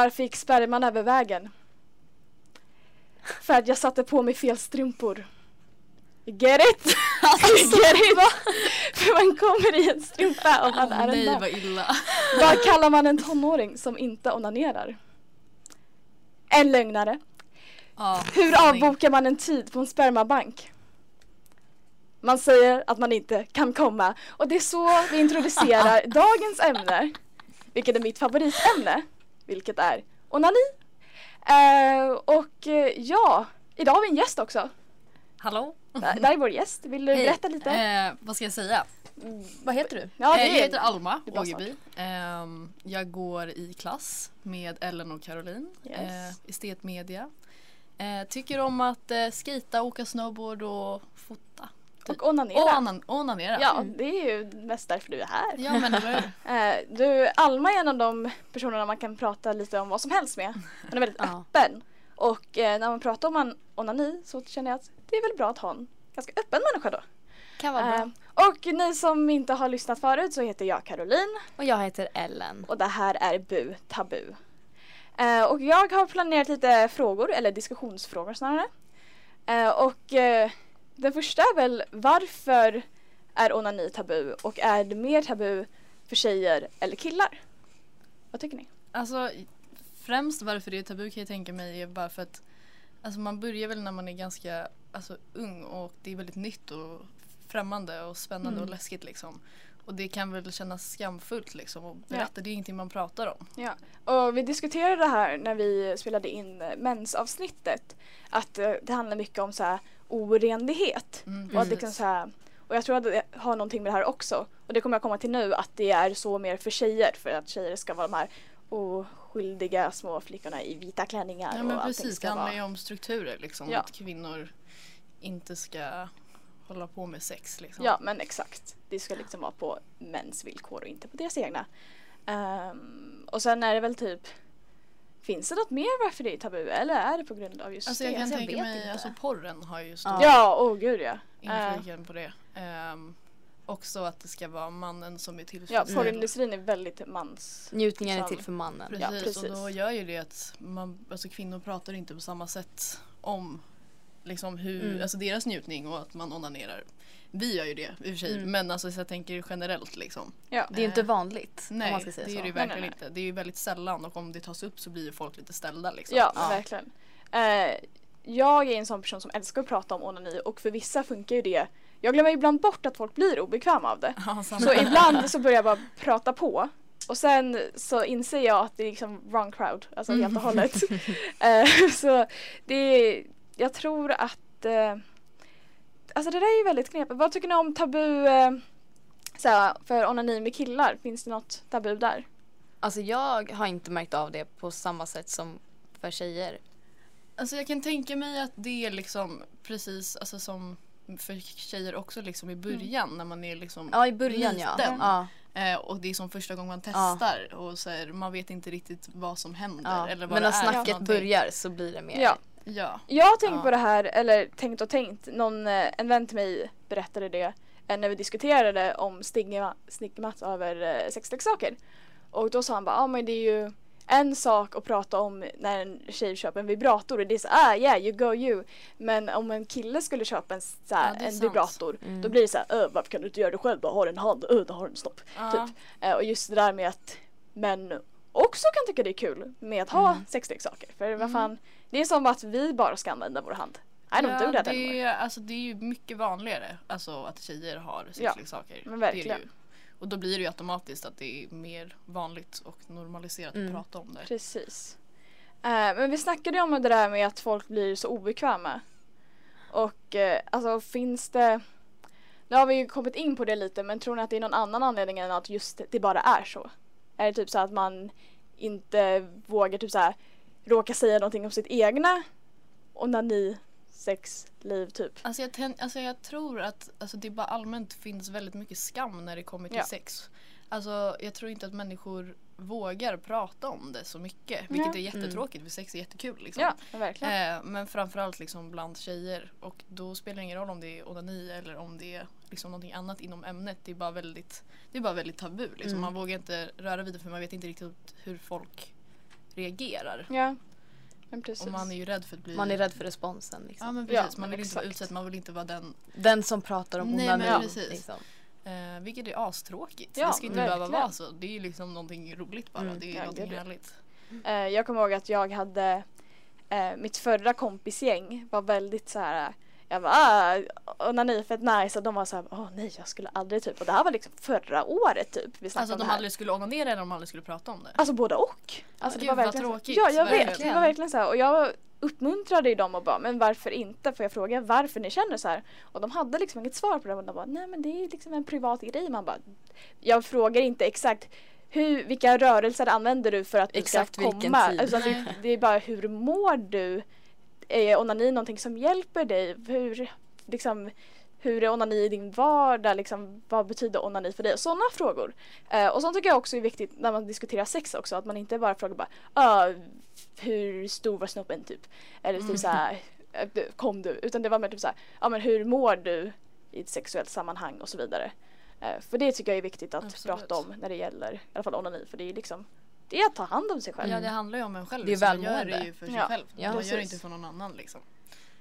Varför gick sperman över vägen? För att jag satte på mig fel strumpor. Get it? Get it? För man kommer i en strumpa och man är en Nej man. vad illa. Vad kallar man en tonåring som inte onanerar? En lögnare. Ja, Hur sanning. avbokar man en tid på en spermabank? Man säger att man inte kan komma och det är så vi introducerar dagens ämne, vilket är mitt favoritämne, vilket är onani. Eh, och eh, ja, idag har vi en gäst också. Hallå? Där är vår gäst. Vill du Hej. berätta lite? Eh, vad ska jag säga? Vad heter du? Ja, det eh, jag heter Alma Ågeby. Ehm, jag går i klass med Ellen och Caroline. Yes. Eh, estetmedia. Tycker om att eh, skita, åka snowboard och fota. Och onanera. Och onan- onanera. Ja, det är ju mest därför du är här. ja men hur? Eh, du, Alma är en av de personerna man kan prata lite om vad som helst med. Hon är väldigt Ja. öppen. Och eh, när man pratar om an- onani så känner jag att det är väl bra att ha en ganska öppen människa då. Kan vara bra. Eh, och ni som inte har lyssnat förut så heter jag Caroline Och jag heter Ellen. och det här är Bu Tabu. Eh, och jag har planerat lite frågor, eller diskussionsfrågor snarare. Eh, och eh, den första är väl varför är onani tabu och är det mer tabu för tjejer eller killar? Vad tycker ni? Alltså främst varför det är tabu kan jag tänka mig är bara för att alltså, man börjar väl när man är ganska alltså, ung och det är väldigt nytt och främmande och spännande Mm. och läskigt liksom. Och det kan väl kännas skamfullt liksom och berätta, det är ingenting man pratar om. Ja, och vi diskuterade det här när vi spelade in eh, mensavsnittet. Att eh, det handlar mycket om så här orenlighet. Mm, Och, att liksom så här, och jag tror att det har någonting med det här också. Och det kommer jag komma till nu att det är så mer för tjejer. För att tjejer ska vara de här oskyldiga små flickorna i vita klänningar. Ja och men allting precis, ska det handlar vara- ju om strukturer liksom. Ja. Att kvinnor inte ska hålla på med sex liksom. Ja men exakt. Det ska liksom vara på mäns villkor och inte på deras egna. Ehm, och sen är det väl typ Finns det något mer varför det är tabu eller är det på grund av just Alltså det? jag kan Alltså, tänka vet mig, inte. alltså porren har ju stor Ja, åh gud ja. Eh, inflygen på det. Ehm, också att det ska vara mannen som är ja, tillfredsställd. porrindustrin är väldigt mans... Njutningen är Som- till för mannen. Precis, Ja, precis. och då gör ju det att man, alltså kvinnor pratar inte på samma sätt om liksom hur, Mm. alltså deras njutning och att man onanerar. Vi gör ju det i och för sig Mm. men alltså så jag tänker generellt liksom. Ja. Det är ju inte vanligt Nej om man ska säga det så. är det ju Nej, verkligen nej, nej. inte. Det är ju väldigt sällan och om det tas upp så blir ju folk lite ställda liksom. Ja, Ja. verkligen. Eh, jag är en sån person som älskar att prata om onani och för vissa funkar ju det. Jag glömmer ibland bort att folk blir obekväma av det. Ja. Så ibland så börjar jag bara prata på. Och sen så inser jag att det är liksom wrong crowd, alltså helt och hållet. Eh, så det är, jag tror att, eh, alltså det där är ju väldigt knepigt. Vad tycker ni om tabu eh, såhär, för onani med killar? Finns det något tabu där? Alltså jag har inte märkt av det på samma sätt som för tjejer. Alltså jag kan tänka mig att det är liksom precis alltså som för tjejer också liksom i början när man är liksom Ja i början ja. Liten. ja. Eh, och det är som första gången man testar och så här, man vet inte riktigt vad som händer. ja. Eller vad Men när snacket någonting. börjar så blir det mer. Ja. Ja. Jag har tänkt Ja. på det här, eller tänkt och tänkt. Någon, eh, en vän till mig berättade det eh, när vi diskuterade om stigma, stigmat över eh, sexleksaker. Och då sa han bara, ja ah, men det är ju en sak att prata om när en tjej köper en vibrator och det är så ah yeah you go you. Men om en kille skulle köpa en, så Ja, en sant. vibrator Mm. då blir det så här, "Öh, varför kan du inte göra det själv? Du har en hand, öh, du har en snopp. Ja. Typ. Eh, och just det där med att män också kan tycka det är kul med att ha Mm. sexleksaker. För vad Mm. fan, det är som att vi bara ska använda vår hand. I don't do that det, anymore. är, alltså, det är ju mycket vanligare alltså, att tjejer har sexleksaker. men Det är det verkligen. ju. Och då blir det ju automatiskt att det är mer vanligt och normaliserat Mm. att prata om det. Precis. Eh, men vi snackade ju om det där med att folk blir så obekväma. Och eh, alltså finns det Nu har vi ju kommit in på det lite men tror ni att det är någon annan anledning än att just det bara är så? Är det typ så att man inte vågar typ så här råka säga någonting om sitt egna onani sexliv typ? Alltså jag, tän- alltså jag tror att alltså det bara allmänt finns väldigt mycket skam när det kommer till Ja. sex. Alltså jag tror inte att människor vågar prata om det så mycket. Vilket Ja. är jättetråkigt för sex är jättekul liksom. Ja, verkligen. Eh, men framförallt liksom bland tjejer. Och då spelar det ingen roll om det är onani eller om det är liksom någonting annat inom ämnet. Det är bara väldigt, det är bara väldigt tabu. Liksom. Mm. Man vågar inte röra vid det för man vet inte riktigt hur folk reagerar. Ja, men precis. Och man är ju rädd för att bli... Man är rädd för responsen. Liksom. Ja men Ja, precis, man men vill inte vara exakt. utsatt, man vill inte vara den. Den som pratar om Nej, men onani. precis. Liksom. Eh, vilket är astråkigt. Ja, det ska inte behöva verkligen. vara så. Det är ju liksom någonting roligt bara. Mm. Det är Ja, någonting ja. härligt. Eh, jag kommer ihåg att jag hade eh, mitt förra kompisgäng var väldigt så här. Jag bara ah, onani fett nice och de var så här åh nej jag skulle aldrig typ och det här var liksom förra året typ vi Alltså de aldrig skulle onanera eller de aldrig skulle prata om det. Alltså både och. Alltså Gud, det var vad verkligen tråkigt. Ja jag vet, det Verkligen. var verkligen så här och jag uppmuntrade ju dem och bara men varför inte? För jag frågade varför ni känner så här och de hade liksom inget svar på det och de bara nej men det är liksom en privat grej man bara jag frågar inte exakt hur, vilka rörelser använder du för att Exakt du ska vilken komma? tid. Alltså, det, det är bara hur mår du? Är onani någonting som hjälper dig? Hur, liksom, hur är onani i din vardag? Liksom, vad betyder onani för dig? Sådana frågor. Eh, och sånt tycker jag också är viktigt när man diskuterar sex också. Att man inte bara frågar bara ah, hur stor var snoppen typ? Eller typ Mm. såhär, eh, kom du? Utan det var mer typ såhär, ja men hur mår du i ett sexuellt sammanhang och så vidare. Eh, för det tycker jag är viktigt att Absolut. prata om när det gäller i alla fall onani. För det är liksom, det är att ta hand om sig själv. Ja det handlar ju om en själv. Det är så man gör välmående. det ju för sig Ja. själv. Ja. man gör det inte för någon annan liksom.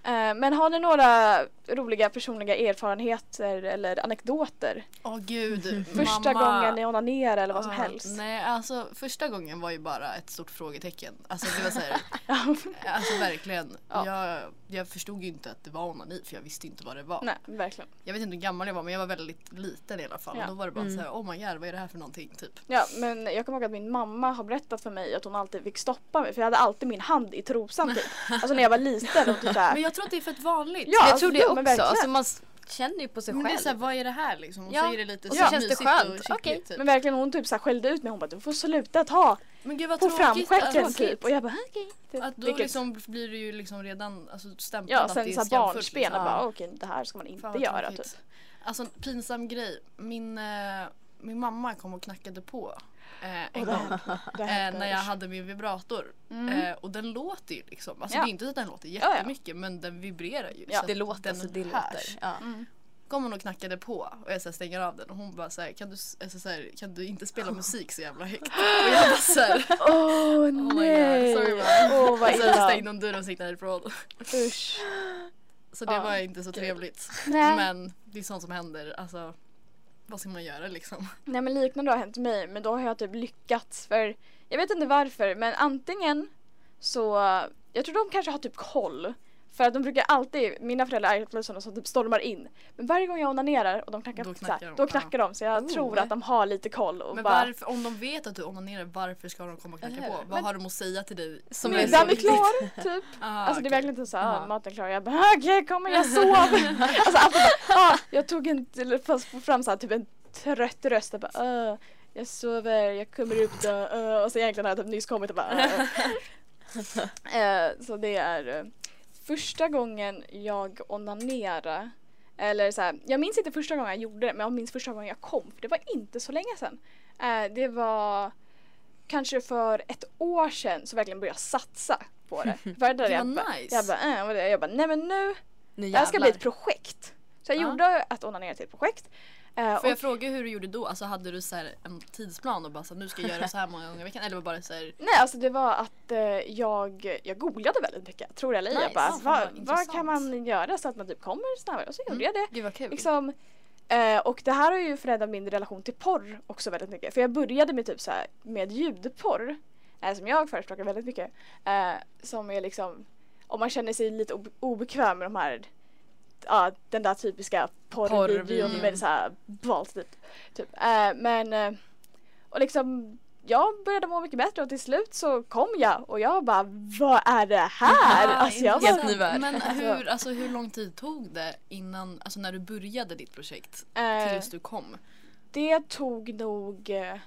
Eh, Men har ni några roliga personliga erfarenheter eller anekdoter? Åh gud. Första mamma. gången ni onanerade eller vad som Ah, helst? Nej alltså första gången var ju bara ett stort frågetecken. Alltså det var såhär, alltså verkligen. Ja. Jag, jag förstod ju inte att det var onani för jag visste inte vad det var. Nej, verkligen. Jag vet inte hur gammal jag var men jag var väldigt liten i alla fall. Ja. Då var det bara Mm. såhär, oh my god vad är det här för någonting typ. Ja, men jag kommer ihåg att min mamma har berättat för mig att hon alltid fick stoppa mig för jag hade alltid min hand i trosan typ. Alltså när jag var liten och typ Men såhär. jag tror att det är fett vanligt. Ja, jag alltså, tror det ja, också. men. Alltså, man känner ju på sig Men det är själv. såhär, vad är det här liksom? Och Ja, så är det lite och så så känns det skönt. och Okej. typ. Men verkligen hon typ såhär skällde ut mig. Hon bara du får sluta ta Men gud vad på tråkigt. framstjärten att- typ. Och jag bara okej. Typ. Att då Vilket- liksom blir det ju liksom redan alltså, stämplat Ja, att sen det är skamfullt. barnsben liksom. och bara okej det här ska man inte göra tråkigt. typ. Alltså pinsam grej. Min, eh, min mamma kom och knackade på eh, en gång eh, när jag hade min vibrator. Mm. Eh, och den låter ju liksom. Alltså Ja. det är inte så att den låter ja. jättemycket men den vibrerar ju. Ja. så Det låter, den alltså det låter. Ja. Mm. Kom hon och knackade på och jag så här, stänger av den och hon bara såhär kan du, alltså, så här, kan du inte spela musik så jävla högt? Och jag bara såhär. Åh my God, nej! sorry, man. Åh vad Och sen stängde hon dörren och gick därifrån. Usch. Så det Ja. var inte så trevligt. Nej. Men det är sånt som händer. Alltså vad ska man göra liksom? Nej men liknande har hänt mig men då har jag typ lyckats för jag vet inte varför men antingen så jag tror de kanske har typ koll för att de brukar alltid, mina föräldrar är sådana som typ stormar in men varje gång jag onanerar och de knackar, Då så knackar här, de, då knackar de så jag Oh. tror att de har lite koll och Men bara varför, om de vet att du onanerar, varför ska de komma och knacka på? Vad har de att säga till dig? Som "Men är den så är viktigt. klar typ. Ah, Alltså det är verkligen inte så här, Ja. maten är klar. Jag bara okej kommer jag sov. alltså allt bara, ah, jag tog en, eller fast få fram så här, typ en trött röst. Jag bara, "Åh, jag sover, jag kommer upp då. Uh, och så egentligen har jag typ nyss kommit och bara "Åh." Eh, Så det är eh, första gången jag onanerade. Eller så här, jag minns inte första gången jag gjorde det men jag minns första gången jag kom för det var inte så länge sedan. Eh, det var kanske för ett år sedan så verkligen började jag satsa på det. För Det jag var bara, nice. jag bara, äh, jag bara, nej men nu, Nu det här ska bli ett projekt. Så jag Ja. gjorde att onanera till ett projekt. Eh, Får jag fråga hur du gjorde då? Alltså hade du så här en tidsplan och bara så här, nu ska jag göra så här många gånger i veckan? Eller var bara så här, nej alltså det var att eh, jag, jag googlade väldigt mycket, tror jag eller. Nice. Jag bara, Ja, vad, kan man göra så att man typ kommer snabbare? Och så gjorde Mm. jag det. Gud vad kul. Liksom, eh, och det här har ju förändrat min relation till porr också väldigt mycket. För jag började med typ så här med ljudporr. Eh, som jag förespråkar väldigt mycket. Eh, som är liksom, om man känner sig lite ob- obekväm med de här Ja, den där typiska porrvideon Porrvideon. med så här balls typ. typ. Eh, men eh, och liksom jag började må mycket bättre och till slut så kom jag och jag bara vad är det här? Ah, alltså jag Helt var, ny värld. Men hur, alltså, hur lång tid tog det innan, alltså när du började ditt projekt eh, tills du kom? Det tog nog eh,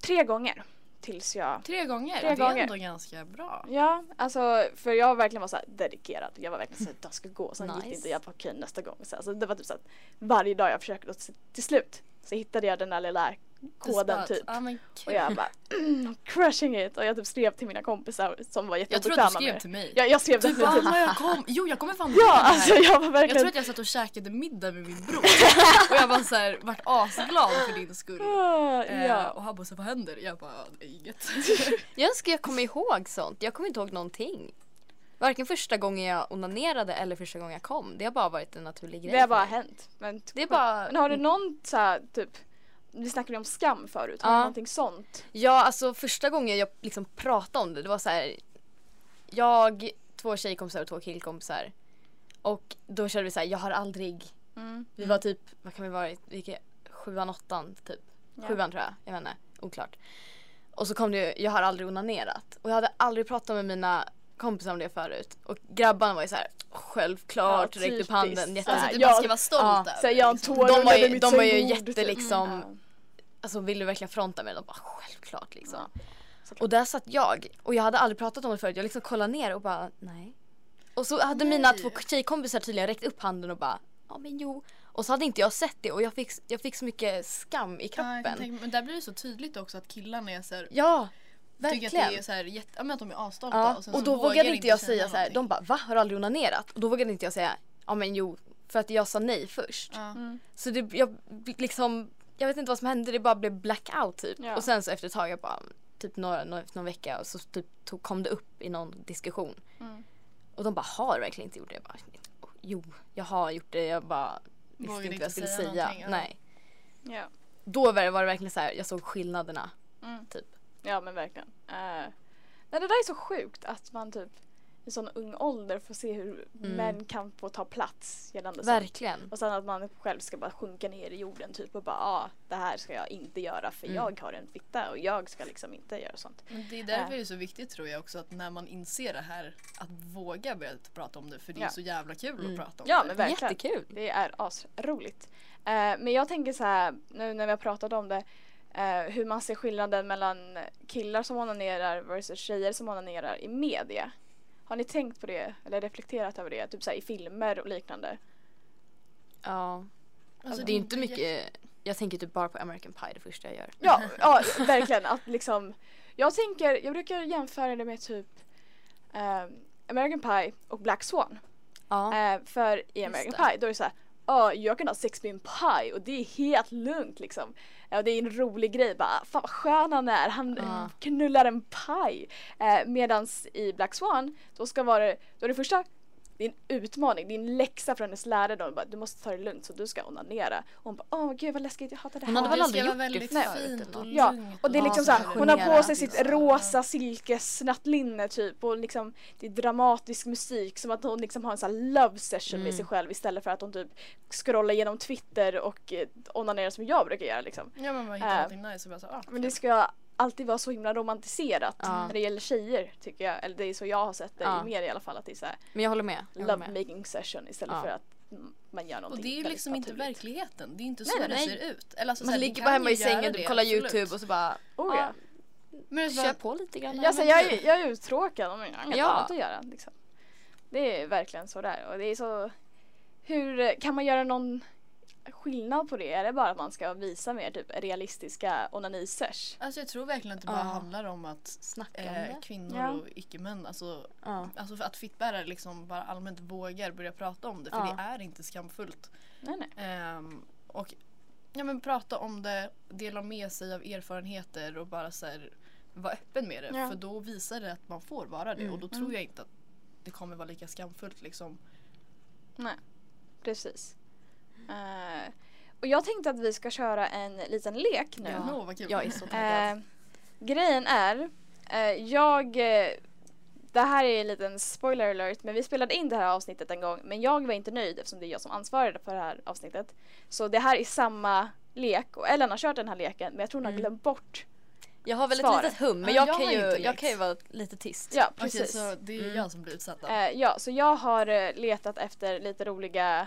tre gånger tills jag Tre gånger? Tre det är gånger. ändå ganska bra. Ja, alltså för jag verkligen var så dedikerad. Jag var verkligen så att det ska gå. Sen gick det Nice. inte. Jag bara okej nästa gång. Så alltså, det var typ så att varje dag jag försökte och till slut så hittade jag den där lilla koden typ. Ja, men Och kul. jag bara crushing it och jag typ skrev till mina kompisar som var jag tror att du jätteobekväma skrev med till mig. Jag, jag skrev Typ bara, definitivt. "Amma, jag kom. Jo jag kommer fan ihåg Ja det här. alltså jag var Jag verkligen tror att jag satt och käkade middag med min bror och jag var så här, vart asglad för din skull. Ah, Eh, ja. Och han bara så vad händer? Jag bara är inget. Jag önskar jag kommer ihåg sånt. Jag kommer inte ihåg någonting. Varken första gången jag onanerade eller första gången jag kom. Det har bara varit en naturlig grej. Det har bara hänt. Men, Det är bara... men har du någon så här, typ vi snackade om skam förut, du Ja. någonting sånt? Ja, alltså första gången jag liksom pratade om det, det var så här. Jag, två tjejkompisar och två killkompisar. Och då körde vi så här, jag har aldrig, Mm. vi var typ, vad kan vi vara, vilka, sjuan, åttan typ. Ja. Sjuan tror jag, jag vet inte, oklart. Och så kom det ju, jag har aldrig onanerat. Och jag hade aldrig pratat med mina kompisar om det förut. Och grabbarna var ju så här, självklart, Ja, räckte upp handen. Alltså jätte- du jag- bara ska vara stolt ja, över. Så här, jag liksom. De var ju- de var ju jätte typ. liksom- Ja. Alltså vill du verkligen fronta med det? De bara självklart liksom. Ja. Och där satt jag och jag hade aldrig pratat om det förut. Jag liksom kollade ner och bara nej. Och så hade mina Nej. två tjejkompisar tydligen räckt upp handen och bara ja men jo. Och så hade inte jag sett det och jag fick, jag fick så mycket skam i Ja, kroppen. tänka- men där blir det så tydligt också att killarna är så här, Ja, tycker att verkligen. det är så här, jätte, ja, men att de är asstolta Ja, och sen och då vågade inte jag säga så här. De bara va har du aldrig onanerat? Och då vågade inte jag säga ja men jo för att jag sa nej först. Ja. Mm. Så det, jag liksom, jag vet inte vad som hände, det bara blev blackout typ. Ja. Och sen så efter ett tag, jag bara, typ några, några, någon vecka, och så typ tog, kom det upp i någon diskussion. Mm. Och de bara, har du verkligen inte gjort det? Jag bara, "Oh, jo, jag har gjort det, jag bara visste inte vad jag skulle inte säga. säga. Nej. Ja. Då var det, var det verkligen så här, jag såg skillnaderna. Mm. Typ. Ja men verkligen. Uh, nej, det där är så sjukt att man typ i sån ung ålder får se hur Mm. män kan få ta plats gällande sånt. Verkligen. Och sen att man själv ska bara sjunka ner i jorden typ och bara ah, det här ska jag inte göra för Mm. jag har en fitta och jag ska liksom inte göra sånt. Men det är därför Ja. det är så viktigt tror jag också att när man inser det här att våga börja prata om det för det är Ja. så jävla kul Mm. att prata om Ja det. men verkligen. Jättekul. Det är asroligt. Eh, men jag tänker så här nu när vi har pratat om det eh, hur man ser skillnaden mellan killar som onanerar versus tjejer som onanerar i media. Har ni tänkt på det eller reflekterat över det? Typ så i filmer och liknande. Ja. Alltså, det är inte mycket, jag tänker typ bara på American Pie det första jag gör. Ja, ja verkligen att liksom Jag tänker, jag brukar jämföra det med typ eh, American Pie och Black Swan. Ja. Eh, för i American. Pie då är det så här Ja, jag kan ha sex med en pie och det är helt lugnt liksom. Ja, det är en rolig grej bara, fan vad skön han är, han knullar en pie. Eh, medans i Black Swan, då ska vara, då är det första det är en utmaning, det är en läxa för hennes lärare då. Bara, du måste ta det lugnt så du ska onanera. Och hon bara, åh gud vad läskigt, jag hatar det här. Hon hade väl aldrig gjort det väldigt förut och? Ja, och det är liksom så hon har på sig sitt rosa silkesnattlinne typ och liksom det är dramatisk musik som att hon liksom har en sån här love session med Mm. sig själv istället för att hon typ scrollar igenom Twitter och eh, onanerar som jag brukar göra liksom. Ja men man hittar Äh, någonting nice och bara så, ah, Men det ska alltid vara så himla romantiserat Ja. när det gäller tjejer tycker jag. Eller det är så jag har sett det Ja. i media i alla fall att det är såhär Men jag håller med. Jag håller love med. making session istället Ja. för att man gör Och någonting det är ju liksom inte naturligt. verkligheten. Det är inte så nej, det nej. ser ut. Eller alltså, så Man här, vi ligger bara hemma i sängen och det, kollar absolut. youtube och så bara Oh, ja. Men det är kör bara, på lite grann. Ja, så jag, är- jag är uttråkad men jag har inget Ja. annat att göra. Liksom. Det är verkligen så där och det är så Hur kan man göra någon skillnad på det? Är det bara att man ska visa mer typ realistiska onanisesh? alltså jag tror verkligen att det bara handlar om att Snacka om eh, kvinnor Ja. och icke-män, alltså, alltså att fittbärare liksom bara allmänt vågar börja prata om det. För det är inte skamfullt. Nej nej. Ehm, och ja, men prata om det, dela med sig av erfarenheter och bara så här, vara öppen med det. Ja. För då visar det att man får vara det Mm. och då tror jag inte att det kommer vara lika skamfullt liksom. nej. Precis. Eh, och jag tänkte att vi ska köra en liten lek nu. Ja. Åh, vad kul. Jag är så taggad. Eh, grejen är, eh, jag det här är en liten spoiler alert men vi spelade in det här avsnittet en gång men jag var inte nöjd eftersom det är jag som ansvarade för det här avsnittet. Så det här är samma lek och Ellen har kört den här leken men jag tror hon har Mm. glömt bort. Jag har väl ett litet hum men Ja, jag, jag kan har ju, inte jag kan ju vara lite tyst. Ja Okej, precis. så det är Mm. jag som blir utsatt då. Eh, ja så jag har letat efter lite roliga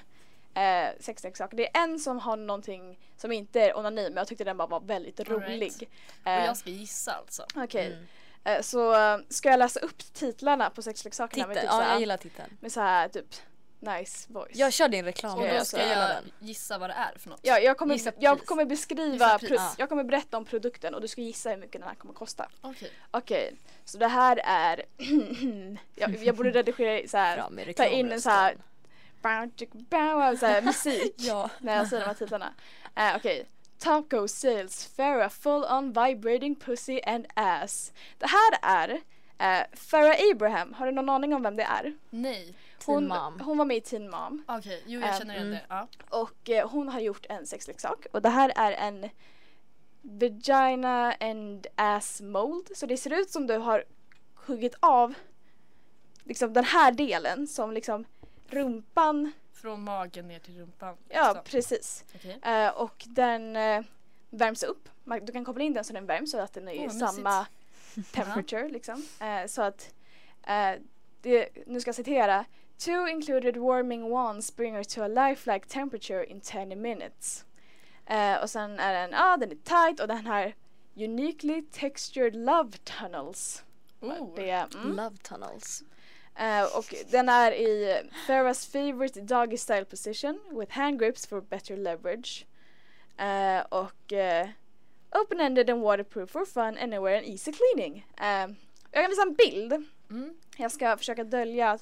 eh, sexleksaker. Det är en som har någonting som inte är onani men jag tyckte den bara var väldigt All rolig. right. Eh, Och jag ska gissa alltså. Okej, Mm. eh, så eh, ska jag läsa upp titlarna på sexleksakerna? med Titta, typ ja så här- jag gillar titeln. med så här typ nice voice. Jag kör din reklam. Och då ska jag den. gissa vad det är för något. Ja, jag kommer, Gissa jag pris. kommer beskriva, pris. Ja. jag kommer berätta om produkten och du ska gissa hur mycket den här kommer kosta. Okej. Okej, så det här är, jag, jag borde redigera så här, ta in en så här, så här musik Ja. när jag säger de här titlarna. Uh, Okej, Top Go Sales Farah Full On Vibrating Pussy and Ass. Det här är uh, Farah Abraham, har du någon aning om vem det är? Nej. Hon, Mom. hon var med i Teen Mom. Okej, jo jag känner igen mm. det. Ja. Och eh, hon har gjort en sexleksak och det här är en Vagina and ass mold. Så det ser ut som du har huggit av liksom den här delen som liksom rumpan, Från magen ner till rumpan. ja Så. precis. Okej. Eh, och den eh, värms upp. Man- Du kan koppla in den så den värms så att den är Åh, i samma temperature liksom. Eh, så att det, nu ska jag citera. Two included warming wands bring her to a lifelike temperature in 10 minutes. Och sen är den, ja ah, den är tight och den har uniquely textured love tunnels. Oh. Det, är, mm. Love tunnels. Eh, och den är i Farahs favorite doggy style position with hand grips for better leverage. Eh, och eh, open-ended and waterproof for fun anywhere and easy cleaning. Jag kan visa en bild. Mm. Jag ska försöka dölja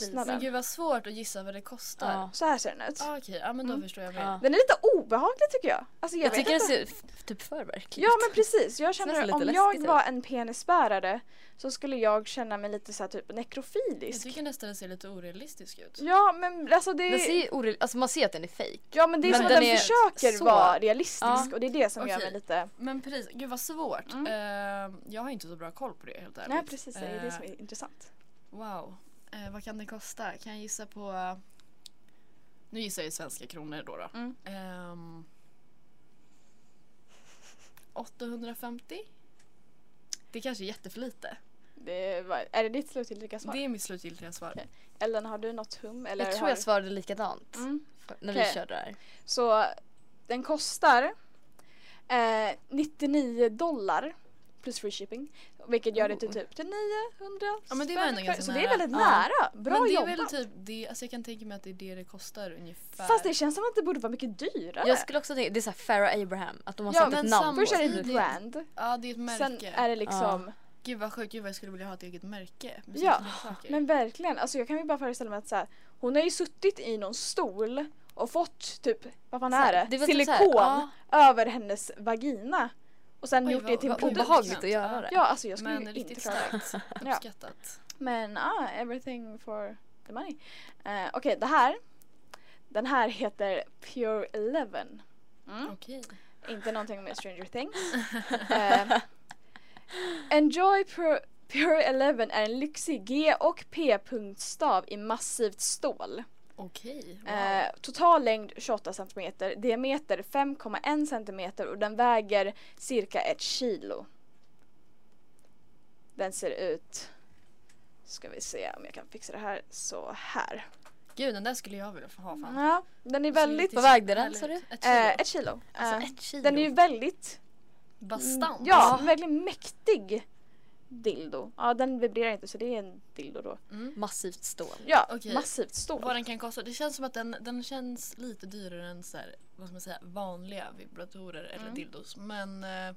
Men kostnaden. gud vad svårt att gissa vad det kostar. Ja. Så här ser den ut. Ah, Okej, ja men då Mm. förstår jag mer. Ja. Den är lite obehaglig tycker jag. Alltså, jag, Jag tycker det inte. ser typ för verkligt Ja men precis, jag känner lite om jag var en penisbärare så skulle jag känna mig lite så här typ Jag nekrofilisk. tycker nästan det ser lite orealistisk ut. Ja men alltså det Den ser oreal- alltså man ser att den är fake. Ja men det är Men som att den den är försöker så- vara realistisk Ja. och det är det som gör Okej. mig lite Men precis, gud vad svårt. Mm. Eh, jag har inte så bra koll på det helt ärligt. Nej precis, det är det som är intressant. Wow. Eh, vad kan det kosta? Kan jag gissa på... Nu gissar jag i svenska kronor då. då. Mm. Ehm, 850? Det kanske är jätteför lite. Det var, är det ditt slutgiltiga svar? Det är mitt slutgiltiga svar. Okej. Ellen har du något hum? Eller jag tror har... jag svarade likadant Mm. när Okej. vi körde där. Så den kostar eh, 99 dollar plus free shipping. Vilket gör det till typ till 900 Ja, men det var ändå ganska Så det är nära. väldigt Ja. nära. Bra Men det är jobbat. väl typ det, alltså jag kan tänka mig att det är det det kostar ungefär. Fast det känns som att det borde vara mycket dyrare. Jag skulle också tänka, det är såhär Farah Abraham, att de har Ja, satt ett namn Först är det ett det- brand. Ja det är ett märke. Sen är det liksom Gud vad sjukt, gud vad jag skulle vilja ha ett eget märke. med Ja. Men verkligen, alltså jag kan ju bara föreställa mig att så här, hon har ju suttit i någon stol och fått typ, vad fan Så är det? det typ Silikon här, över hennes vagina. Och sen Oj, gjort vad- det till en produkt. obehagligt att göra det. Ja, alltså jag skulle Men inte klara det. Uppskattat. Men ah, everything for the money. Eh, Okej, det här. Den här heter Pure Eleven. Mm. Okej. Inte någonting med Stranger Things. Eh, Enjoy Pure, Pure Eleven är en lyxig G och P-punktstav i massivt stål. Okej. Wow. Eh, total längd 28 cm, diameter 5,1 cm och den väger cirka ett kilo. Den ser ut, ska vi se om jag kan fixa det här, så här. Gud den där skulle jag vilja få ha fan. Ja, den är väldigt, Vad vägde den, sa du? Ett kilo. eh, ett kilo. Alltså Eh, ett kilo. den är ju väldigt, Bastant. ja, verkligen mäktig dildo. Ja, den vibrerar inte så det är en dildo då. Mm. Massivt stål. Ja, Okej. massivt stor. Vad den kan kosta. Det känns som att den, den känns lite dyrare än så här, vad ska man säga, vanliga vibratorer eller Mm. dildos. Men eh,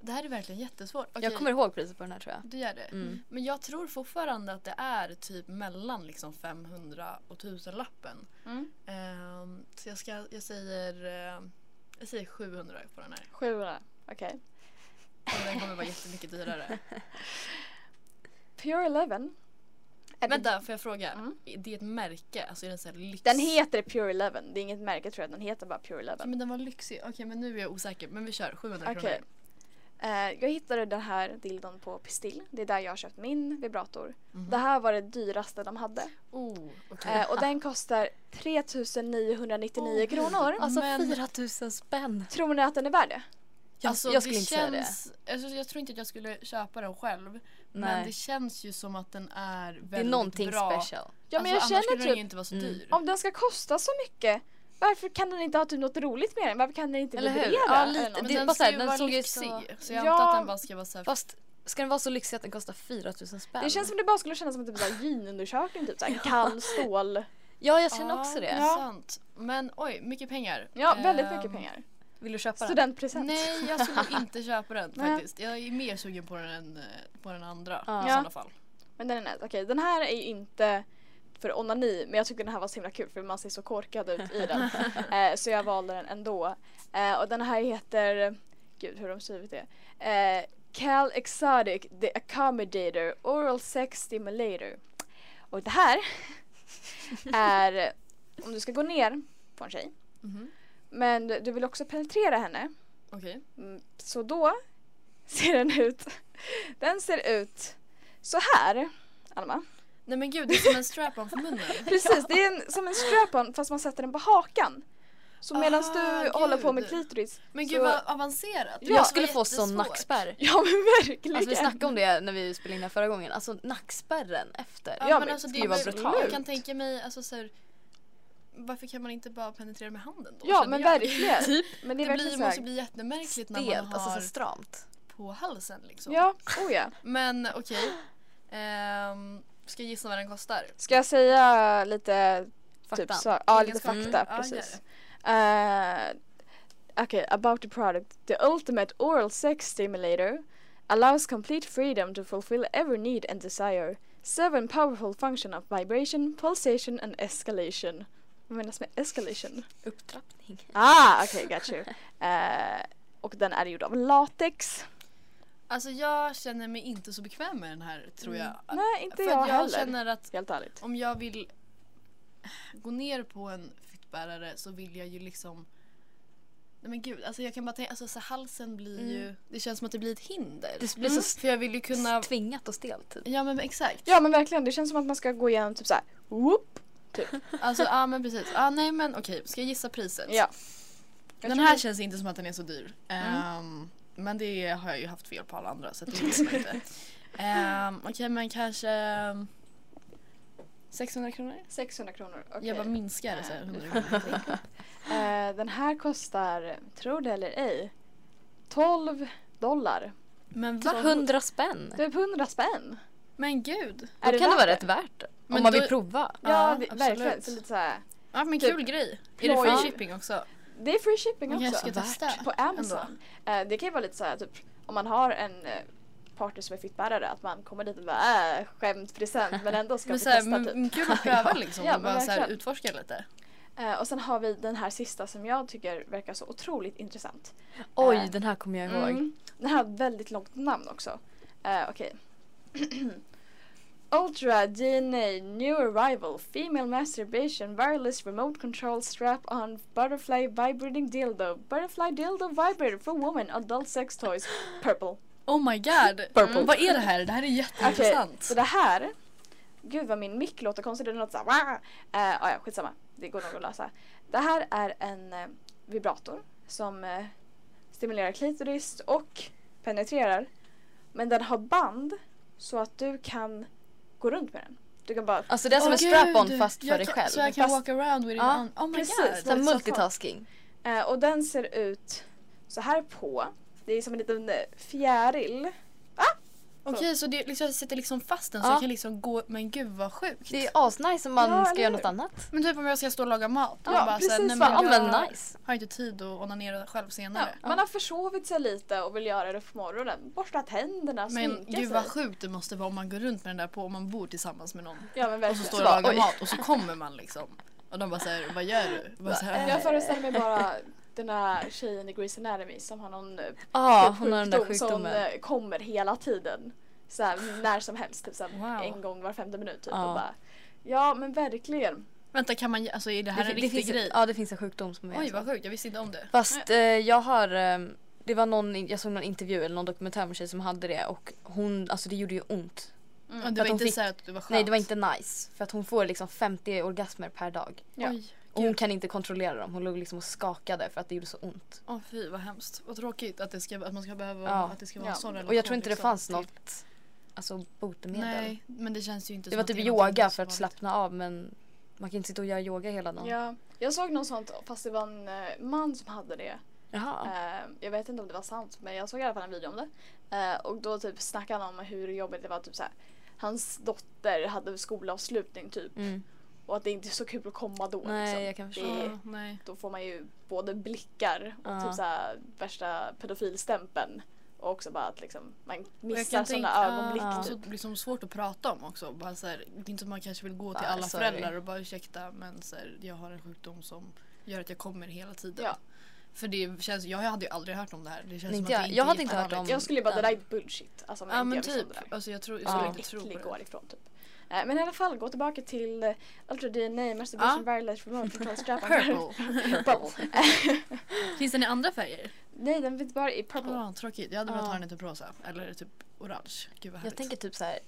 det här är verkligen jättesvårt. Okej, Jag kommer ihåg priset på den här tror jag. Du gör det? Mm. Men jag tror fortfarande att det är typ mellan liksom 500 och 1000 lappen. Mm. Ehm, så jag, ska, jag, säger, eh, jag säger 700 på den här. 700, okej. Och den kommer vara jättemycket dyrare. Pure Eleven. är det- Vänta, får jag fråga? Mm. Är det ett märke? Alltså är den så här lyx? Den heter Pure Eleven, det är inget märke tror jag, den heter bara Pure Ja, Eleven. men den var lyxig. Okej men nu är jag osäker. Men vi kör 700 Okej. kronor. Eh, jag hittade den här dildon på Pistill. Det är där jag har köpt min vibrator. Mhm. Det här var det dyraste de hade. Oh, okej. Eh, och den kostar 3999 Åh, kronor. Alltså Men- 4000 spänn. Tror ni att den är värd det? Jag, alltså, jag skulle det inte säga det. känns, Alltså, jag tror inte att jag skulle köpa den själv. Men Nej. det känns ju som att den är väldigt Det är någonting bra. special. Ja men alltså, jag annars skulle känner den ju typ, inte vara så Mm. dyr. om den ska kosta så mycket, varför kan den inte ha typ något roligt med den? Varför kan den inte Eller hur? vibrera? Ja, lite. något? Men det är den bara ska ju den vara lyxig. så- Så jag Ja. antar att den bara ska vara så här Fast ska den vara så lyxig att den kostar 4000 spänn? Det känns som det bara skulle kännas som en typ såhär jeanundersökning, typ såhär kall stål. Ja, jag känner också det. Ja. Sant. Men oj, mycket pengar. Ja, väldigt Ehm, mycket pengar. Vill du köpa den? Studentpresent. Nej, jag skulle inte köpa den faktiskt. Jag är mer sugen på den än eh, på den andra Ja. i sådana fall. Men den är nice. Okej, den här är ju inte för onani men jag tyckte den här var så himla kul för man ser så korkad ut i den. eh, så jag valde den ändå. Eh, och den här heter, gud hur har de skrivit det? Eh, Cal Exotic The Accommodator Oral Sex Stimulator. Och det här är om du ska gå ner på en tjej Mhm. Men du vill också penetrera henne. Okej. Mm, Så då ser den ut, den ser ut så här, Alma. Nej men gud, det är som en strap-on för munnen. Precis, det är en, som en strap-on fast man sätter den på hakan. Så medan Ah, du håller på med gud. klitoris. Men så, gud vad avancerat. Det Ja, jag skulle få sån nackspärr. Ja men verkligen. Alltså vi snackade om det när vi spelade in här förra gången. Alltså nackspärren efter. Ja, Ja, men men alltså det det var brutalt. Jag kan tänka mig alltså så här, varför kan man inte bara penetrera med handen då? Ja men verkligen. Typ. Men det är Det verkligen blir, måste bli jättemärkligt när man har alltså så stramt. på halsen liksom. Ja, oh ja. Men okej. Ehm, ska jag gissa vad den kostar? Ska jag säga lite typ Faktan. så, ja lite fakta Mm. Precis. Uh, Okej, about the product. The ultimate oral sex stimulator allows complete freedom to fulfill every need and desire. Seven powerful function of vibration, pulsation and escalation. Vad menas med escalation? Upptrappning. Ah, okej, got you. Eh, och den är gjord av latex. Alltså jag känner mig inte så bekväm med den här tror jag. Nej, inte För jag, jag heller. känner att Helt ärligt. om jag vill gå ner på en fittbärare så vill jag ju liksom Nej men gud, alltså jag kan bara tänka, alltså så halsen blir Mm. ju, det känns som att det blir ett hinder. Det blir Mm. så För jag vill ju kunna, tvingat och stelt typ. ja men exakt. Ja men verkligen, det känns som att man ska gå igenom typ såhär, whoop. Alltså ja men precis. Ja nej men okej, ska jag gissa priset? Ja. Jag Den tror här det- känns inte som att den är så dyr. Mm. Ehm, men det har jag ju haft fel på alla andra så det vet man inte. Um, okej men kanske ehm, 600 kronor? 600 kronor. okej. Jag bara minskar så här 100 kronor. Eh, den här kostar, tro det eller ej, 12 dollar. Men Va? vad? 100 spänn? Typ 100 spänn. Men gud. Då det kan det vara rätt värt. Om Men man då- vill prova. Ja, Ja, det, absolut. verkligen. Så lite så här. Ja men Typ kul grej. Är det free shipping också? Det är free shipping också. ska testa. På Amazon. Eh, det kan ju vara lite så här, typ om man har en eh, partner som är fittbärare att man kommer dit och bara äh, skämt present men ändå ska Men få så här, testa typ. kul att pröva liksom Ja, och bara så här, utforska lite. Eh, och sen har vi den här sista som jag tycker verkar så otroligt intressant. Oj, Eh, den här kommer jag ihåg. Mm. Den här har ett väldigt långt namn också. Uh, Okej. Ultra DNA New Arrival Female Masturbation Wireless Remote Control Strap on Butterfly Vibrating Dildo Butterfly Dildo Vibrator for Women Adult Sex Toys Purple. Oh my god. Purple. Vad är det här? Det här är jätteintressant. så det här Gud vad min mick låter konstigt, det låter såhär "Wah!" eh, ah, ja, skitsamma. Det går nog att lösa. Det här är en eh, vibrator som eh, stimulerar klitoris och penetrerar. Men den har band så att du kan gå runt med den. Du kan bara Alltså det är som Åh, en strap-on fast för Jag dig kan- själv. Så jag kan Fast- walk around with it Ja, on. Oh my precis. god. Så här så multitasking. eh, och den ser ut så här på. Det är som en liten eh, fjäril. Okej så det liksom, sätter liksom fast den så Ja. jag kan liksom gå, men gud vad sjukt. Det är asnice om man Ja, ska göra något annat. Men typ om jag ska stå och laga mat och Ja, bara så här, precis, nej, va? men Ja jag men nice. har inte tid att onanera själv Ja, senare. man har försovit sig lite och vill göra det på morgonen. Borsta tänderna, Men gud vad sjukt det måste vara om man går runt med den där på om man bor tillsammans med någon. Ja men Och så står Så och lagar mat och så kommer man liksom. Och de bara säger vad gör du? Bara så här, Jag föreställer mig bara den här tjejen i Grey's Anatomy som har någon eh, typ hon har den där som sjukdomen. eh, kommer hela tiden. Så här, när som helst, typ så här, Wow. en gång var femte minut typ. Ja. Och bara, ja men verkligen. Vänta kan man, alltså är det här Det, en det riktig grej? Ja det finns en sjukdom som är Oj vad sjukt, jag visste inte om det. Fast eh, jag har, eh, det var någon, jag såg någon intervju eller någon dokumentär med en tjej som hade det och hon, alltså det gjorde ju ont. Mm. Det var inte fick- så här att det var skönt? Nej det var inte nice för att hon får liksom 50 orgasmer per dag. Ja. Oj, Och hon kan inte kontrollera dem, hon låg liksom och skakade för att det gjorde så ont. Åh fy vad hemskt. Vad tråkigt att, det ska, att man ska behöva, Ja. att det ska vara Ja. en sån relation. Och jag tror inte det liksom, fanns till- något alltså botemedel. Nej, men det känns ju inte Det var att typ yoga för att slappna av men man kan inte sitta och göra yoga hela dagen. Ja, jag såg något sånt fast det var en eh, man som hade det. Jaha. Eh, jag vet inte om det var sant men jag såg i alla fall en video om det. Eh, och då typ snackade han om hur jobbigt det var typ så här. Hans dotter hade skolavslutning typ Mm. Och att det inte är så kul att komma då. Nej, liksom. jag kan förstå. Det- Ja, nej. Då får man ju både blickar och Ja. typ så här värsta pedofilstämpeln och också bara att liksom man jag missar sådana tänka- ögonblick. Ja. Så Typ. det blir som svårt att prata om också. Bara så här, det är inte som man kanske vill gå till Bara, alla sorry. föräldrar och bara ursäkta men så här, jag har en sjukdom som gör att jag kommer hela tiden. Ja. För det känns, jag hade ju aldrig hört om det här. Det känns Inte som att jag. det Jag hade är inte hört om- Jag skulle ju bara det där är bullshit. Alltså, om Ja jag men typ. det. Alltså jag tror, jag Ja. skulle inte tro på det. går ifrån typ. Eh, Men i alla fall, gå tillbaka till uh, Ultra DNA, Masturbation Ja. Violence Remote Control Strap Purple. Purple. Finns den i andra färger? Nej, den finns bara i purple. Ja, tråkigt. Jag hade velat ha den i typ rosa. Eller typ orange. Gud vad Jag tänker typ så här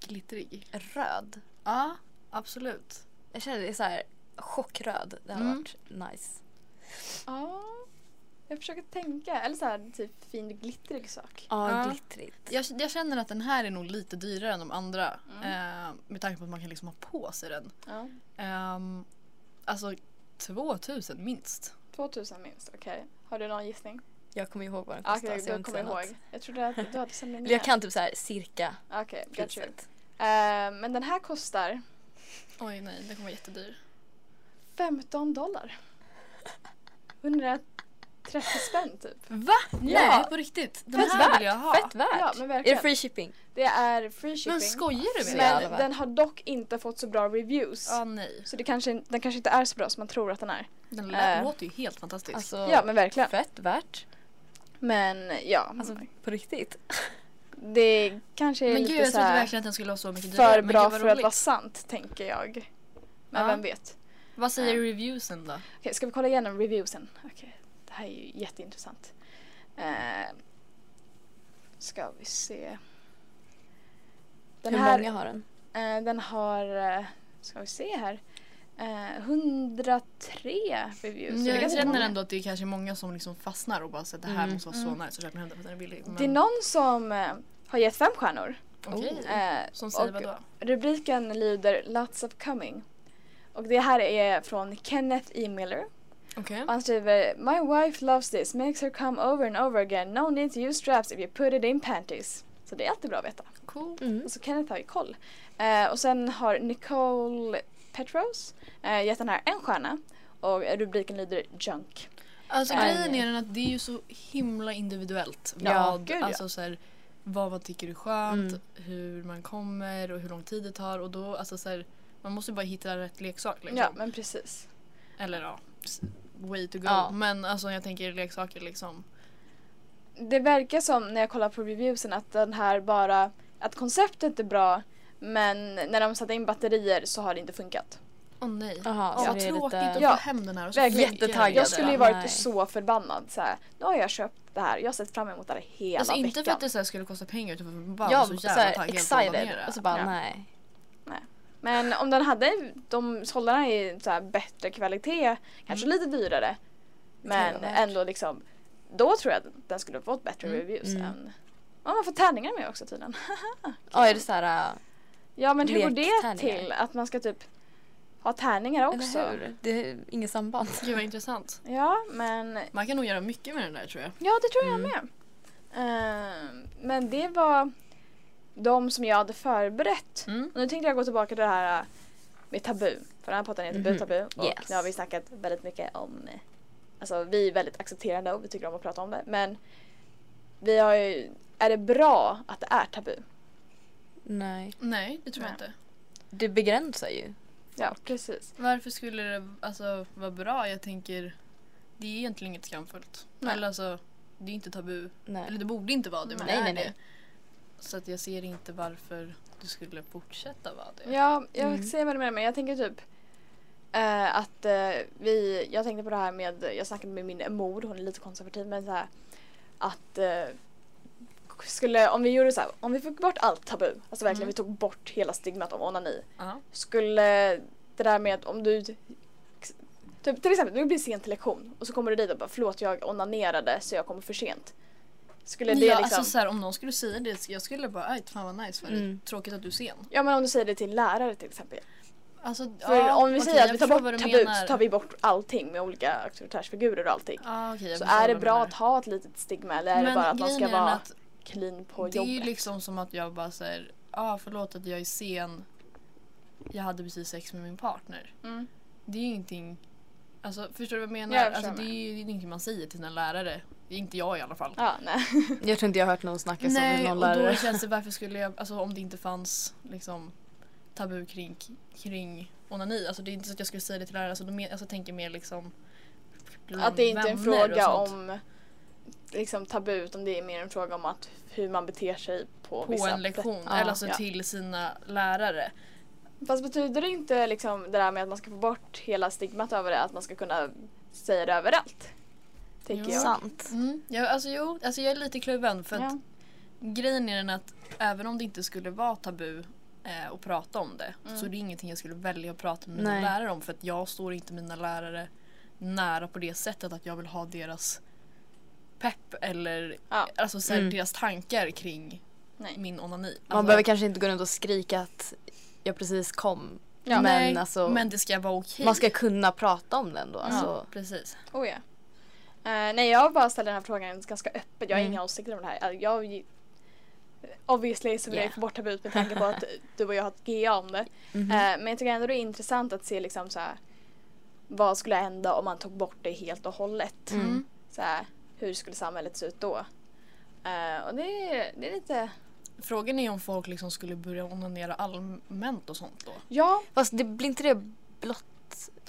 Glittrig. röd. Ja, absolut. Jag känner det är så här chockröd. Det hade Mm. varit nice. Ja, jag försöker tänka. Eller så här, typ fin glittrig sak. Ja, Ja. glittrigt. Jag, jag känner att den här är nog lite dyrare än de andra. Mm. Eh, med tanke på att man kan liksom ha på sig den. Ja. Um, alltså 2000 minst. 2000 minst, okej. Har du någon gissning? Jag kommer ihåg vad den Okej, kostade. så jag vill kommer säga ihåg. något. Jag trodde att du hade Eller jag kan typ så här cirka Okej, got you. priset. Eh, men den här kostar Oj nej, den kommer vara jättedyr. 15 dollar. 130 spänn typ. Va? Nej, Ja. på riktigt? Den Fett här värt! vill jag ha. Fett värt! Ja, men är det free shipping? Det är free shipping. Men skojar du med mig? Men den har dock inte fått så bra reviews. Ja nej. Så det kanske, den kanske inte är så bra som man tror att den är. Den Eh. låter ju helt fantastisk. Alltså, Ja men verkligen. fett värt. Men ja, Alltså på riktigt. det kanske är men gud lite jag så trodde verkligen att den skulle vara så mycket dyrare. för bra gud, för att vara sant tänker jag. Men Ja. vem vet. Vad säger Ja. reviewsen då? Okej, ska vi kolla igenom reviewsen? Okej, det här är ju jätteintressant. Eh, ska vi se. Den Hur här, många har den? eh, den har, eh, ska vi se här, eh, 103 reviews. är jag känner ändå att det är kanske många som liksom fastnar och bara säger att det här Mm. måste vara så nice och köper hem det för att den är billig. Men, Det är någon som eh, har gett fem stjärnor. Okej. Eh, Som säger och vadå? Rubriken lyder Lots of coming. Och det här är från Kenneth E. Miller. Och han skriver My wife loves this, makes her come over and over again. No need to use straps if you put it in panties. Så det är alltid bra att veta. Cool. Mm. Och så Kenneth har ju koll. Eh, och sen har Nicole Petros eh, gett den här en stjärna. Och rubriken lyder Junk. Alltså Nej. grejen är den att det är ju så himla individuellt. Ja, vad, gud, ja. alltså så här, vad man tycker är skönt, Mm. hur man kommer och hur lång tid det tar och då alltså så här, man måste bara hitta rätt leksak liksom. Ja men precis. Eller ja, way to go. Ja. Men alltså jag tänker leksaker liksom. Det verkar som när jag kollar på reviewsen att den här bara, att konceptet är bra men när de satte in batterier så har det inte funkat. Åh nej. Jaha, Åh, så tråkigt lite... att Ja, få hem den här och så. Jättetaggad. Jag skulle ju Ja, varit nej. så förbannad så här, nu har jag köpt det här, jag har sett fram emot det här hela Alltså veckan. inte för att det så här skulle kosta pengar utan för att man bara Ja, var så så jävla taggad på att. Och så bara Ja. nej. Men om den hade, de sålde den i så här bättre kvalitet, kanske Mm. lite dyrare. Men ändå liksom, då tror jag att den skulle ha fått bättre Mm. reviews Mm. än Ja, man får tärningar med också tydligen. Ja, är det så här... äh, Ja men hur går det till? Att man ska typ ha tärningar också? Eller hur? Det är inget samband. Gud vad intressant. Ja men Man kan nog göra mycket med den där tror jag. Ja, det tror jag Mm. med. Ehm, men det var de som jag hade förberett. Mm. Och nu tänkte jag gå tillbaka till det här äh, med tabu. För den här podden heter. Bu Tabu. Och Yes. nu har vi snackat väldigt mycket om eh, Alltså vi är väldigt accepterande och vi tycker om att prata om det. Men vi har ju, är det bra att det är tabu? Nej. Nej, det tror jag Nej. inte. Det begränsar ju. Ja, precis. Varför skulle det alltså, vara bra? Jag tänker, det är egentligen inget skamfullt. Nej. Eller alltså, det är inte tabu. Nej. Eller det borde inte vara det, men Nej, det är nej, det. Så att jag ser inte varför du skulle fortsätta vara det. Ja, jag Mm. ser vad du menar men jag tänker typ eh, att eh, vi, jag tänkte på det här med, jag snackade med min mor, hon är lite konservativ men så här att eh, skulle, om vi gjorde så här, om vi fick bort allt tabu, alltså verkligen Mm. vi tog bort hela stigmat om onani, Ja. skulle det där med att om du Typ, till exempel, du blir sen till lektion och så kommer du dit och bara förlåt jag onanerade så jag kommer för sent. Skulle det ja, liksom... alltså så här, om någon skulle säga det, jag skulle bara, aj fan vad nice, vad Mm. tråkigt att du är sen. Ja men om du säger det till lärare till exempel. Alltså, För ja, om vi okej, säger att vi tar bort tabut så tar vi bort allting med olika auktoritärsfigurer och allting. Ja, okej, Så är det bra att ha ett litet stigma eller är det Men bara att man ska vara clean på Det är ju jobbet? liksom som att jag bara säger, ah, förlåt att jag är sen. Jag hade precis sex med min partner. Mm. Det är ju ingenting, alltså förstår du vad jag menar? Ja, jag alltså, det är ju ingenting man säger till sina lärare. Inte jag i alla fall. Ja, nej. Jag tror inte jag har hört någon snacka så med Nej, någon och lärare. då känns det varför skulle jag, alltså om det inte fanns liksom tabu kring, kring onani. Alltså det är inte så att jag skulle säga det till lärare, alltså, de, alltså, jag tänker mer liksom Att det inte är en vänner och fråga om liksom tabu utan det är mer en fråga om att hur man beter sig på, på vissa en lektion, Ja. eller alltså Ja. till sina lärare. Fast betyder det inte liksom det där med att man ska få bort hela stigmat över det, att man ska kunna säga det överallt? Tänker Jo. jag. Sant. Mm. Ja, alltså jo, alltså jag är lite kluven för att Ja. grejen är den att även om det inte skulle vara tabu eh, att prata om det Mm. så är det ingenting jag skulle välja att prata med mina Nej. lärare om för att jag står inte mina lärare nära på det sättet att jag vill ha deras pepp eller Ja. alltså, så här, Mm. deras tankar kring Nej. min onani. Man Alltså, behöver kanske inte gå runt och skrika att jag precis kom. Ja. men nej, alltså, men det ska vara okej. man ska kunna prata om det ändå. ja, Alltså, precis. Oh ja. Eh, nej, jag bara ställer den här frågan ganska öppet. Jag har Mm. inga åsikter om det här. Alltså, Jag, obviously så vill jag Yeah. få bort tabut med tanke på att du och jag har ett GA om det. mhm. Eh, men jag tycker ändå det är intressant att se liksom så här, vad skulle hända om man tog bort det helt och hållet. Mm. Mm. Så här, hur skulle samhället se ut då? Eh, och det är, det är lite, Frågan är om folk liksom skulle börja onanera allmänt och sånt då. ja. Fast det blir inte det blott?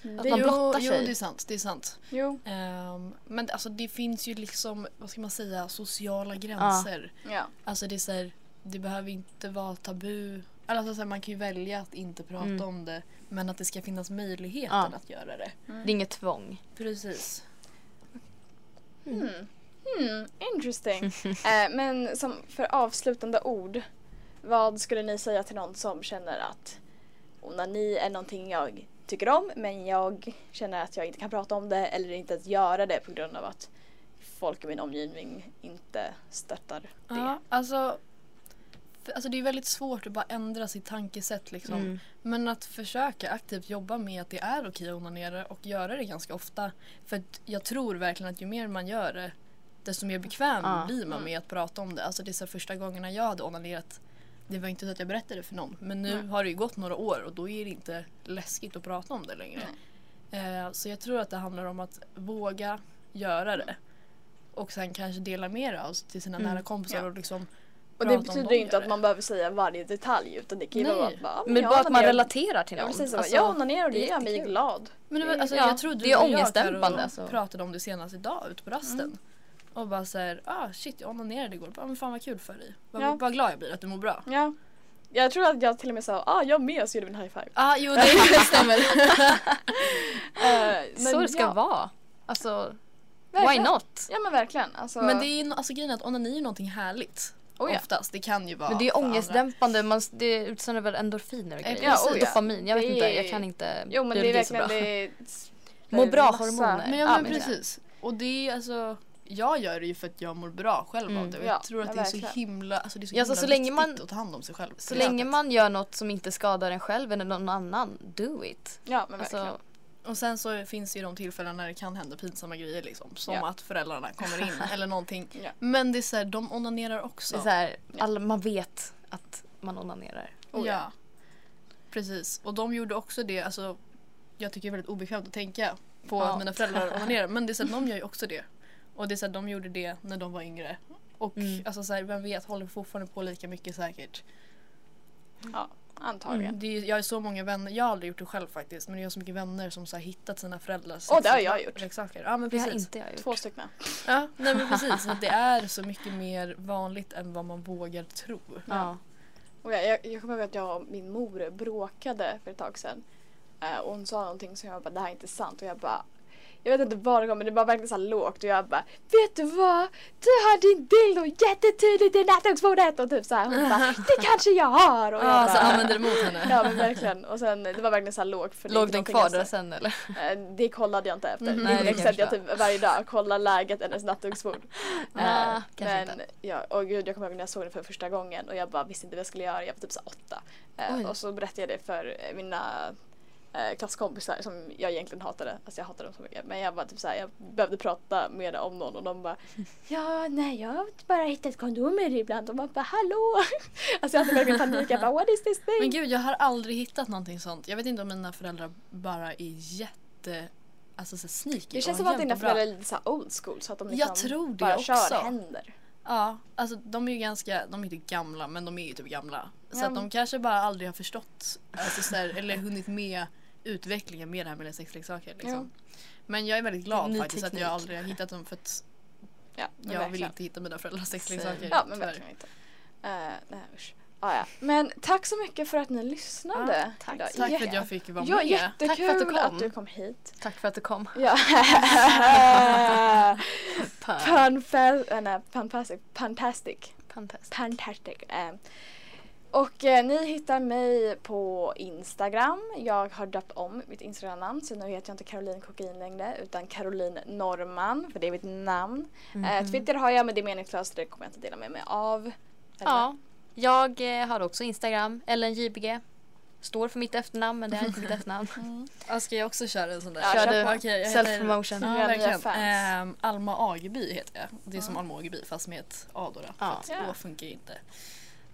Det, man jo, blottar jo, sig. det är sant. Det är sant. jo. Ehm, men alltså det finns ju liksom, vad ska man säga, sociala gränser. Ja. Alltså det är så här, det behöver inte vara tabu. Alltså så här, man kan ju välja att inte prata Mm. om det. Men att det ska finnas möjligheten Ja. att göra det. Det är inget tvång. Precis. Hmm. Hmm, interesting. eh, men som för avslutande ord, vad skulle ni säga till någon som känner att onani är någonting jag tycker om men jag känner att jag inte kan prata om det eller inte ens göra det på grund av att folk i min omgivning inte stöttar det. Ja, alltså, för, alltså det är väldigt svårt att bara ändra sitt tankesätt liksom. Mm. Men att försöka aktivt jobba med att det är okej att onanera och göra det ganska ofta. För att jag tror verkligen att ju mer man gör det desto mer bekväm Ja. blir man Mm. med att prata om det. Alltså det är så första gångerna jag hade onanerat det var inte så att jag berättade för någon men nu Nej. har det ju gått några år och då är det inte läskigt att prata om det längre. Eh, så jag tror att det handlar om att våga göra det. Och sen kanske dela med det av till sina Mm. nära kompisar Ja. och liksom Och det betyder de ju inte att man behöver säga varje detalj utan det kan ju vara att bara, Men jag bara att man relaterar till Ja någon. precis, så. Alltså, jag onanerar och det det är gör mig glad. Men det var, alltså, Ja, jag tror det du är och jag, ångestdämpande, Karo, alltså. pratade om det senast idag ute på rasten. Mm. Och bara såhär, ah shit jag onanerade igår. Bara, men fan vad kul för dig. Vad, Ja. vad glad jag blir att du mår bra. Ja. Jag tror att jag till och med sa ah jag med så gjorde vi en high five. Ah, jo det, det stämmer. Eh, men så det ska ja, vara. Alltså, why verkligen. not? Ja men verkligen. Alltså, men det är ju, alltså grejen är att onani är någonting härligt. Oh, ja. Oftast. Det kan ju vara Men det är för andra. ångestdämpande, man, det utsöndrar väl endorfiner och Ja, grejer. precis. Och Dopamin, jag vet Det inte, är- jag kan inte Jo men det är biologi så verkligen bra. det är, Må bra massa- hormoner. Men ja, Ja, men men- precis. Och det är alltså jag gör det ju för att jag mår bra själv av Mm. det. Och Ja, jag tror att ja, det är så verkligen. himla, alltså det är så Ja, himla så- så länge man- att ta hand om sig själv. Så länge man gör något som inte skadar en själv eller någon annan, do it. Ja men verkligen. Alltså, Och sen så finns det ju de tillfällen när det kan hända pinsamma grejer liksom. Som Ja. att föräldrarna kommer in eller någonting. Ja. Men det är såhär, de onanerar också. det är så här, Ja. alla, man vet att man onanerar. Oh, ja. ja. Precis. Och de gjorde också det, alltså jag tycker det är väldigt obekvämt att tänka på Ja. att mina föräldrar onanerar. Men det är så att de gör ju också det. Och det är så att de gjorde det när de var yngre. Och Mm. alltså så här, vem vet, håller fortfarande på lika mycket säkert. ja antagligen. Det är, jag har så många vänner, jag har aldrig gjort det själv faktiskt, men jag har så mycket vänner som så här, hittat sina föräldrars Åh, det har jag gjort. leksaker. Ja men Det har precis. inte jag gjort. Två stycken. Ja, nej men precis. Det är så mycket mer vanligt än vad man vågar tro. Ja. Och jag, jag, jag kommer ihåg att jag och min mor bråkade för ett tag sedan. Eh, och hon sa någonting som jag bara, det här är inte sant. Och jag bara, jag vet inte var det kom men det var verkligen så lågt och jag bara, vet du vad? Du har din dildo jättetydligt i nattduksbordet och typ så här. Hon bara, det kanske jag har. Och jag Ja, så bara, använder det mot henne. Ja men verkligen. Och sen det var verkligen så här lågt. För Låg den kvar jag där sen eller? Eh, Det kollade jag inte efter. Det Nej, det kan sätt jag jag typ varje dag kollar läget i hennes nattduksbord. Nej, Eh, kanske men, inte. Ja, och gud jag kommer ihåg när jag såg den för första gången och jag bara visste inte vad jag skulle göra. Jag var typ så åtta. Eh, Oj. och så berättade jag det för eh, mina eh, klasskompisar som jag egentligen hatade. Alltså jag hatade dem så mycket. Men jag bara typ såhär, jag behövde prata med om någon och de bara Ja, nej jag har bara hittat kondomer ibland och man bara hallå! alltså jag hade verkligen panik. Jag bara what is this thing? Men gud, jag har aldrig hittat någonting sånt. Jag vet inte om mina föräldrar bara är jätte... Alltså så sneaky. det känns som att dina föräldrar är lite såhär old school så att de liksom Jag tror det bara också. kör händer. Ja, alltså de är ju ganska, de är inte gamla men de är ju typ gamla. Så Ja. att de kanske bara aldrig har förstått, alltså så här, eller hunnit med utvecklingen med det här med sexleksaker. Liksom. Men jag är väldigt glad Ny faktiskt att teknik. jag aldrig har hittat dem för att Ja, jag vill verkligen. inte hitta mina föräldrars sexleksaker. Ja men tyvärr. verkligen inte. Uh, nej usch. Ah, ja. Men tack så mycket för att ni lyssnade. Ja, tack. Tack för Ja. att jag fick vara Ja, med. jättekul Tack för att du kom. att du kom hit. Tack för att du kom. Ja. Pan- Panfa- äh, nej, fantastic. Fantastic. Fantastiskt. Fantastic. Eh, och eh, ni hittar mig på Instagram. Jag har döpt om mitt Instagram-namn så nu heter jag inte Caroline Kokain längre utan Caroline Norman för det är mitt namn. Mhm. Eh, Twitter har jag men det är meningslöst det kommer jag inte dela med mig av. Eller? Ja, jag eh, har också Instagram, LNJBG. Står för mitt efternamn men det är inte mitt efternamn. Ja, ska jag också köra en sån där? Ja, Kör du. Okej, jag heter- Self-promotion. Ja. Ehm, Alma Ageby heter jag. Det är som Alma Ageby fast med ett A då. då för Ja. att Ja. Å funkar inte.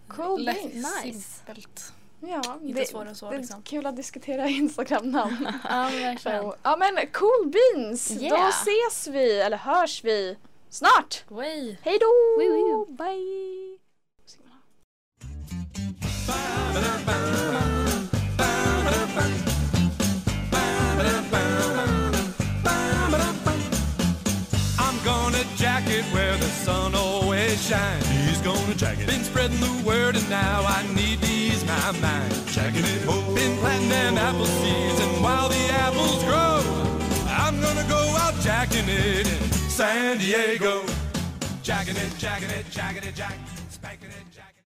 Cool Lätt, beans. Nice. Simpelt. Ja, Inte det, svårare än så, det är liksom. kul att diskutera Instagram-namn. Ja, verkligen. Ja men cool beans! Då Yeah. ses vi, eller hörs vi snart! Hej då! Woo, woo. Bye! Gonna jack it. Been spreading the word and now I need to ease my mind. Jacking it home. Been planting them apple seeds and while the apples grow, I'm gonna go out jacking it in San Diego. Jacking it, jacking it, jacking it, jack.